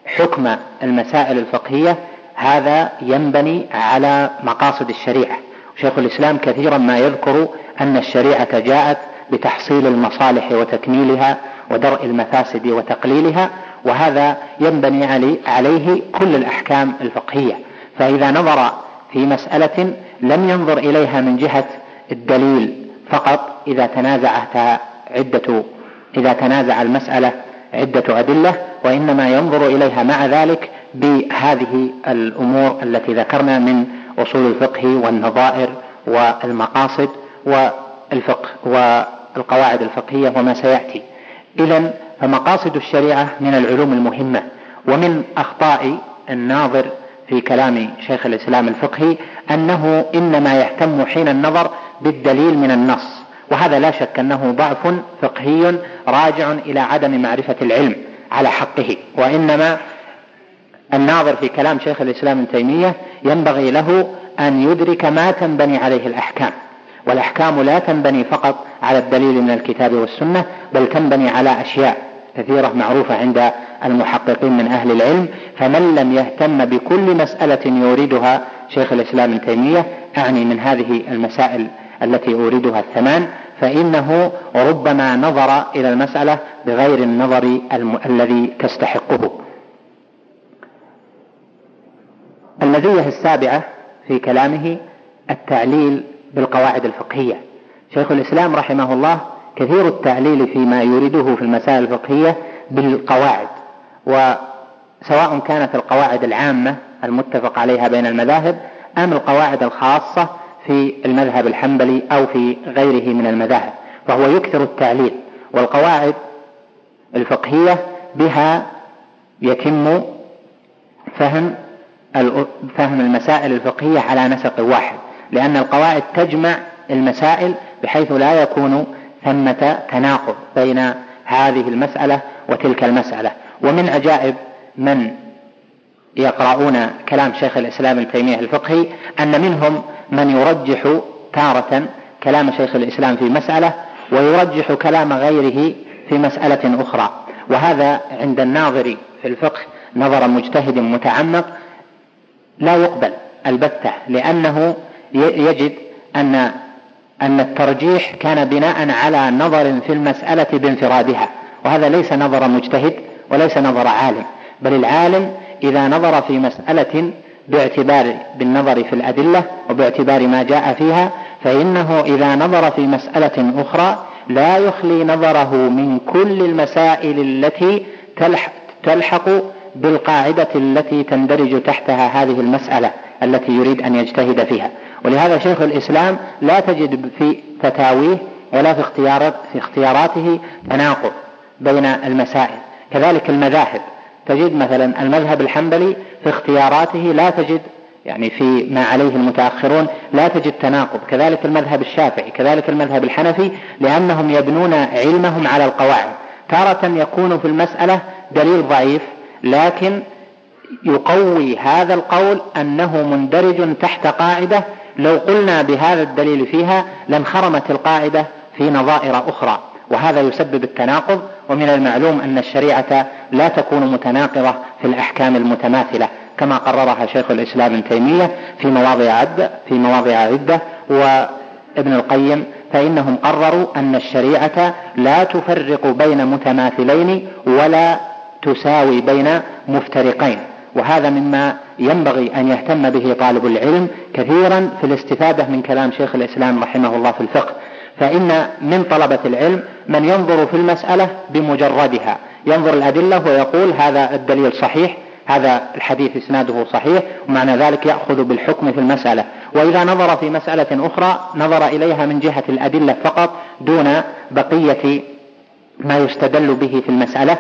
حكم المسائل الفقهية هذا ينبني على مقاصد الشريعة. شيخ الإسلام كثيرا ما يذكر أن الشريعة جاءت بتحصيل المصالح وتكميلها ودرء المفاسد وتقليلها وهذا ينبني عليه كل الأحكام الفقهية. فإذا نظر في مسألة لم ينظر إليها من جهة الدليل فقط إذا تنازعت عدة إذا تنازع المسألة عدة أدلة وإنما ينظر إليها مع ذلك بهذه الأمور التي ذكرنا من أصول الفقه والنظائر والمقاصد والفقه والقواعد الفقهية وما سيأتي. إذا فمقاصد الشريعة من العلوم المهمة ومن أخطاء الناظر في كلام شيخ الإسلام الفقهي أنه إنما يهتم حين النظر بالدليل من النص وهذا لا شك أنه ضعف فقهي راجع إلى عدم معرفة العلم على حقه. وإنما الناظر في كلام شيخ الإسلام ابن تيمية ينبغي له أن يدرك ما تنبني عليه الأحكام. والأحكام لا تنبني فقط على الدليل من الكتاب والسنة بل تنبني على أشياء كثيرة معروفة عند المحققين من أهل العلم فمن لم يهتم بكل مسألة يوردها شيخ الإسلام ابن تيمية أعني من هذه المسائل التي أوردها الثمان فإنه ربما نظر إلى المسألة بغير النظر الم... الذي تستحقه. المزية السابعة في كلامه التعليل بالقواعد الفقهية. شيخ الإسلام رحمه الله كثير التعليل فيما يريده في المسائل الفقهية بالقواعد وسواء كانت القواعد العامة المتفق عليها بين المذاهب أم القواعد الخاصة في المذهب الحنبلي أو في غيره من المذاهب فهو يكثر التعليل. والقواعد الفقهية بها يتم فهم فهم المسائل الفقهية على نسق واحد. لأن القواعد تجمع المسائل بحيث لا يكون ثمة تناقض بين هذه المسألة وتلك المسألة. ومن عجائب من يقرؤون كلام شيخ الإسلام ابن تيمية الفقهي أن منهم من يرجح تارة كلام شيخ الإسلام في مسألة ويرجح كلام غيره في مسألة أخرى. وهذا عند الناظر في الفقه نظر مجتهد متعمق لا يقبل البتة لأنه يجد أن أن الترجيح كان بناء على نظر في المسألة بانفرادها وهذا ليس نظر مجتهد وليس نظر عالم بل العالم إذا نظر في مسألة باعتبار بالنظر في الأدلة وباعتبار ما جاء فيها فإنه إذا نظر في مسألة أخرى لا يخلي نظره من كل المسائل التي تلحق بالقاعدة التي تندرج تحتها هذه المسألة التي يريد أن يجتهد فيها. ولهذا شيخ الإسلام لا تجد في فتاويه ولا في اختيارات في اختياراته تناقض بين المسائل. كذلك المذاهب. تجد مثلا المذهب الحنبلي في اختياراته لا تجد يعني في ما عليه المتأخرون لا تجد تناقض. كذلك المذهب الشافعي كذلك المذهب الحنفي لأنهم يبنون علمهم على القواعد. تارة يكون في المسألة دليل ضعيف لكن يقوي هذا القول أنه مندرج تحت قاعدة لو قلنا بهذا الدليل فيها لانخرمت القاعدة في نظائر أخرى وهذا يسبب التناقض ومن المعلوم أن الشريعة لا تكون متناقضة في الأحكام المتماثلة كما قررها شيخ الإسلام ابن تيمية في مواضع عدة في مواضع عدة وابن القيم فإنهم قرروا أن الشريعة لا تفرق بين متماثلين ولا تساوي بين مفترقين. وهذا مما ينبغي أن يهتم به طالب العلم كثيرا في الاستفادة من كلام شيخ الإسلام رحمه الله في الفقه. فإن من طلبة العلم من ينظر في المسألة بمجردها. ينظر الأدلة ويقول هذا الدليل صحيح هذا الحديث إسناده صحيح ومعنى ذلك يأخذ بالحكم في المسألة. وإذا نظر في مسألة أخرى نظر إليها من جهة الأدلة فقط دون بقية ما يستدل به في المسألة.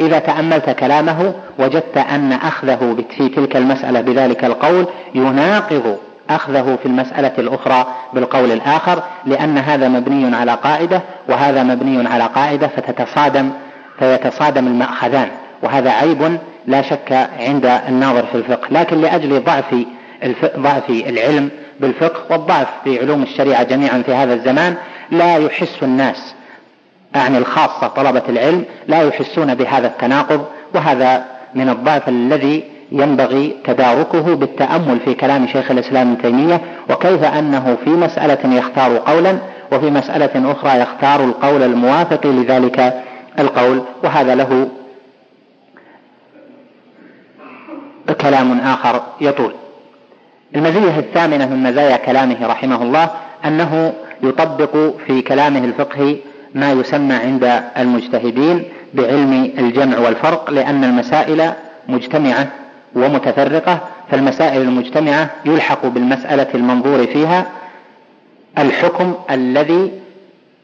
وإذا تأملت كلامه وجدت أن أخذه في تلك المسألة بذلك القول يناقض أخذه في المسألة الأخرى بالقول الآخر لأن هذا مبني على قاعدة وهذا مبني على قاعدة فتتصادم فيتصادم المأخذان. وهذا عيب لا شك عند الناظر في الفقه. لكن لأجل ضعف ضعف العلم بالفقه والضعف في علوم الشريعة جميعا في هذا الزمان لا يحس الناس أعني الخاصة طلبة العلم لا يحسون بهذا التناقض وهذا من الضعف الذي ينبغي تداركه بالتأمل في كلام شيخ الإسلام ابن تيمية وكيف أنه في مسألة يختار قولا وفي مسألة أخرى يختار القول الموافق لذلك القول وهذا له كلام آخر يطول. المزية الثامنة من مزايا كلامه رحمه الله أنه يطبق في كلامه الفقهي ما يسمى عند المجتهدين بعلم الجمع والفرق لأن المسائل مجتمعة ومتفرقة فالمسائل المجتمعة يلحق بالمسألة المنظور فيها الحكم الذي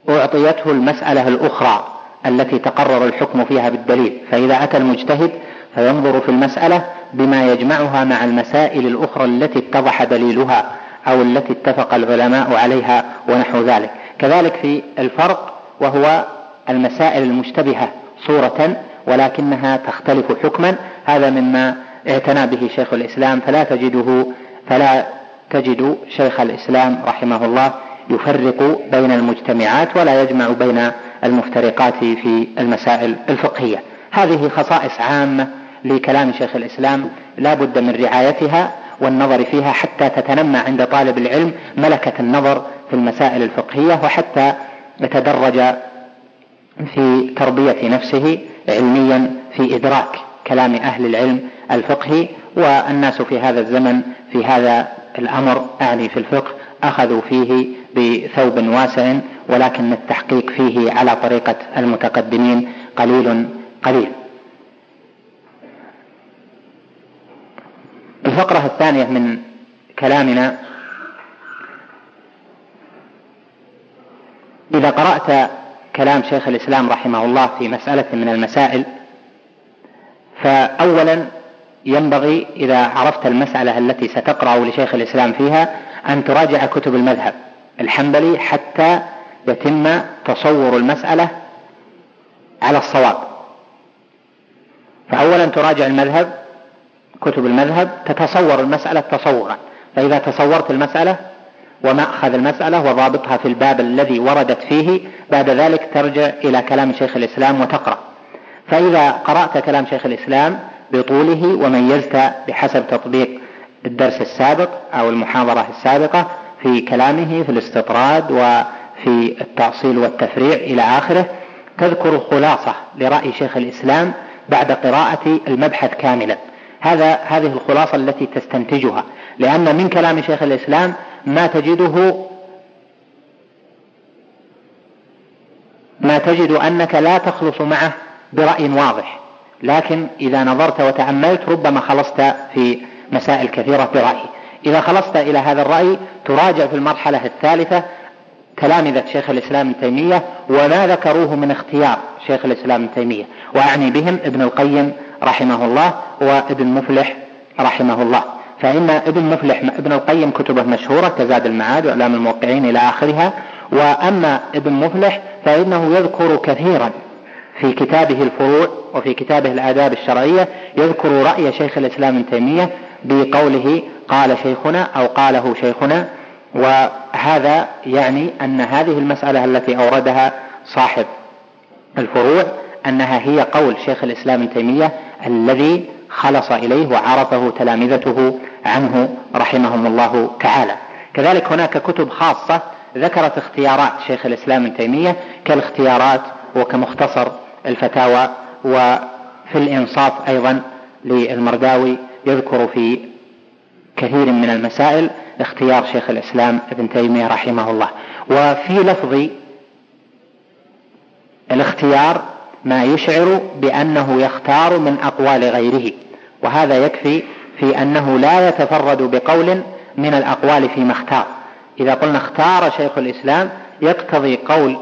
أعطيته المسألة الأخرى التي تقرر الحكم فيها بالدليل. فإذا أتى المجتهد فينظر في المسألة بما يجمعها مع المسائل الأخرى التي اتضح دليلها أو التي اتفق العلماء عليها ونحو ذلك. كذلك في الفرق وهو المسائل المشتبهة صورة ولكنها تختلف حكما. هذا مما اعتنى به شيخ الإسلام. فلا تجده فلا تجد شيخ الإسلام رحمه الله يفرق بين المجتمعات ولا يجمع بين المفترقات في المسائل الفقهية. هذه خصائص عامة لكلام شيخ الإسلام لا بد من رعايتها والنظر فيها حتى تتنمى عند طالب العلم ملكة النظر في المسائل الفقهية وحتى يتدرج في تربية نفسه علميا في إدراك كلام أهل العلم الفقهي والناس في هذا الزمن في هذا الأمر أعني في الفقه أخذوا فيه بثوب واسع ولكن التحقيق فيه على طريقة المتقدمين قليل قليل. الفقرة الثانية من كلامنا إذا قرأت كلام شيخ الإسلام رحمه الله في مسألة من المسائل فأولا ينبغي إذا عرفت المسألة التي ستقرأ لشيخ الإسلام فيها أن تراجع كتب المذهب الحنبلي حتى يتم تصور المسألة على الصواب. فأولا تراجع المذهب كتب المذهب تتصور المسألة تصورا. فإذا تصورت المسألة ومأخذ المسألة وضابطها في الباب الذي وردت فيه. بعد ذلك ترجع إلى كلام شيخ الإسلام وتقرأ. فإذا قرأت كلام شيخ الإسلام بطوله وميزت بحسب تطبيق الدرس السابق أو المحاضرة السابقة في كلامه في الاستطراد وفي التأصيل والتفريع إلى آخره تذكر خلاصة لرأي شيخ الإسلام بعد قراءة المبحث كاملا. هذا هذه الخلاصة التي تستنتجها. لأن من كلام شيخ الإسلام ما تجده ما تجد أنك لا تخلص معه برأي واضح. لكن إذا نظرت وتأملت ربما خلصت في مسائل كثيرة برأي. إذا خلصت إلى هذا الرأي تراجع في المرحلة الثالثة تلامذة شيخ الإسلام ابن تيمية وما ذكروه من اختيار شيخ الإسلام ابن تيمية. وأعني بهم ابن القيم رحمه الله وابن مفلح رحمه الله. فإن ابن مفلح ابن القيم كتبه مشهورة كزاد المعاد وإعلام الموقعين إلى آخرها وأما ابن مفلح فإنه يذكر كثيرا في كتابه الفروع وفي كتابه الآداب الشرعية يذكر رأي شيخ الإسلام ابن تيمية بقوله قال شيخنا أو قاله شيخنا وهذا يعني أن هذه المسألة التي أوردها صاحب الفروع أنها هي قول شيخ الإسلام ابن تيمية الذي خلص إليه وعرفه تلامذته عنه رحمهم الله تعالى. كذلك هناك كتب خاصة ذكرت اختيارات شيخ الإسلام ابن تيمية كالاختيارات وكمختصر الفتاوى وفي الإنصاف أيضا للمرداوي يذكر في كثير من المسائل اختيار شيخ الإسلام ابن تيمية رحمه الله. وفي لفظ الاختيار ما يشعر بأنه يختار من أقوال غيره وهذا يكفي في أنه لا يتفرد بقول من الأقوال فيما اختار. إذا قلنا اختار شيخ الإسلام يقتضي قول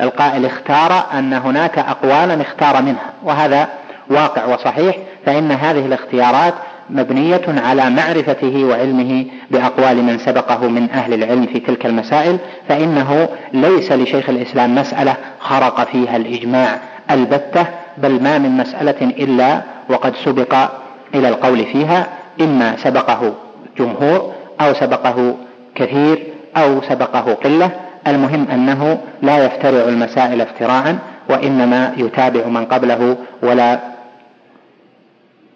القائل اختار أن هناك أقوالا اختار منها وهذا واقع وصحيح فإن هذه الاختيارات مبنية على معرفته وعلمه بأقوال من سبقه من أهل العلم في تلك المسائل فإنه ليس لشيخ الإسلام مسألة خرق فيها الإجماع البتة بل ما من مسألة إلا وقد سبق إلى القول فيها إما سبقه جمهور أو سبقه كثير أو سبقه قلة المهم أنه لا يفترع المسائل افتراعا وإنما يتابع من قبله ولا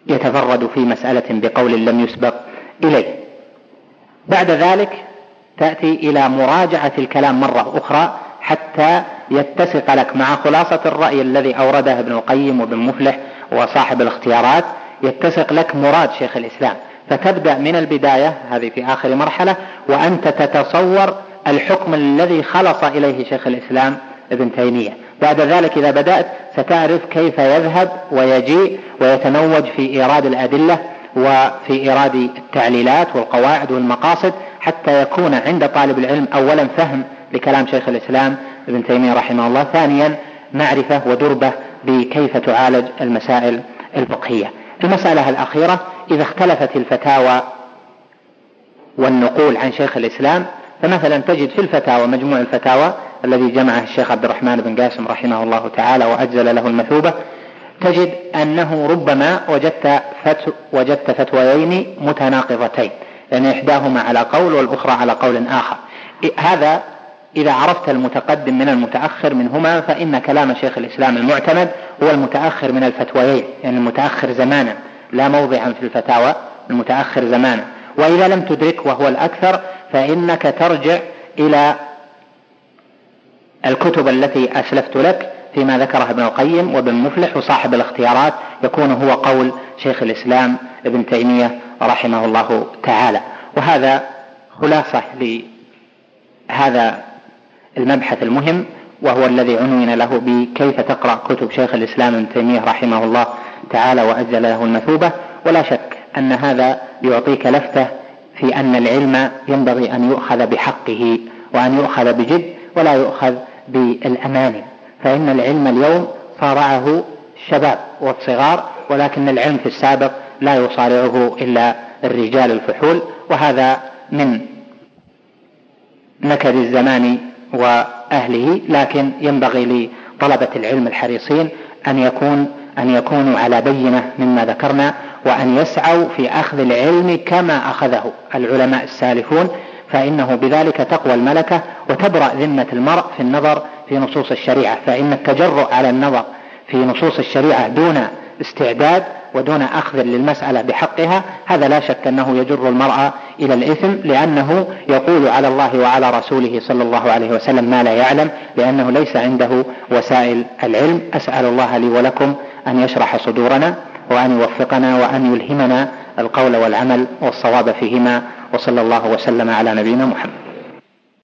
يتفرد في مسألة بقول لم يسبق إليه. بعد ذلك تأتي إلى مراجعة الكلام مرة أخرى حتى يتسق لك مع خلاصة الرأي الذي أورده ابن القيم وابن مفلح وصاحب الاختيارات يتسق لك مراد شيخ الإسلام. فتبدأ من البداية هذه في آخر مرحلة وأنت تتصور الحكم الذي خلص إليه شيخ الإسلام ابن تيمية. بعد ذلك إذا بدأت ستعرف كيف يذهب ويجيء ويتموج في إيراد الأدلة وفي إيراد التعليلات والقواعد والمقاصد حتى يكون عند طالب العلم أولا فهم لكلام شيخ الإسلام ابن تيمية رحمه الله ثانيا معرفة ودربة بكيف تعالج المسائل الفقهية. المسألة الأخيرة إذا اختلفت الفتاوى والنقول عن شيخ الإسلام فمثلا تجد في الفتاوى مجموع الفتاوى الذي جمعه الشيخ عبد الرحمن بن قاسم رحمه الله تعالى وأجزل له المثوبة تجد أنه ربما وجدت فتو وجدت فتويين متناقضتين يعني إحداهما على قول والأخرى على قول آخر. هذا إذا عرفت المتقدم من المتأخر منهما فإن كلام شيخ الإسلام المعتمد هو المتأخر من الفتويين يعني المتأخر زمانا لا موضعا في الفتاوى المتأخر زمانا. وإذا لم تدرك وهو الأكثر فإنك ترجع إلى الكتب التي أسلفت لك فيما ذكره ابن القيم وابن مفلح وصاحب الاختيارات يكون هو قول شيخ الإسلام ابن تيمية رحمه الله تعالى. وهذا خلاصة لهذا المبحث المهم وهو الذي عنون له بكيف تقرأ كتب شيخ الإسلام ابن تيمية رحمه الله تعالى وأجل له المثوبة. ولا شك أن هذا يعطيك لفتة في أن العلم ينبغي أن يؤخذ بحقه وأن يؤخذ بجد ولا يؤخذ بالأماني فإن العلم اليوم صارعه الشباب والصغار ولكن العلم في السابق لا يصارعه إلا الرجال الفحول. وهذا من نكد الزمان وأهله لكن ينبغي لطلبة العلم الحريصين أن يكون أن يكونوا على بينة مما ذكرنا وأن يسعوا في أخذ العلم كما أخذه العلماء السالفون فإنه بذلك تقوى الملكة وتبرأ ذمة المرء في النظر في نصوص الشريعة. فإن التجرؤ على النظر في نصوص الشريعة دون استعداد ودون أخذ للمسألة بحقها هذا لا شك أنه يجر المرأة إلى الإثم لأنه يقول على الله وعلى رسوله صلى الله عليه وسلم ما لا يعلم لأنه ليس عنده وسائل العلم. أسأل الله لي ولكم أن يشرح صدورنا وأن يوفقنا وأن يلهمنا القول والعمل والصواب فيهما وصلى الله وسلم على نبينا محمد.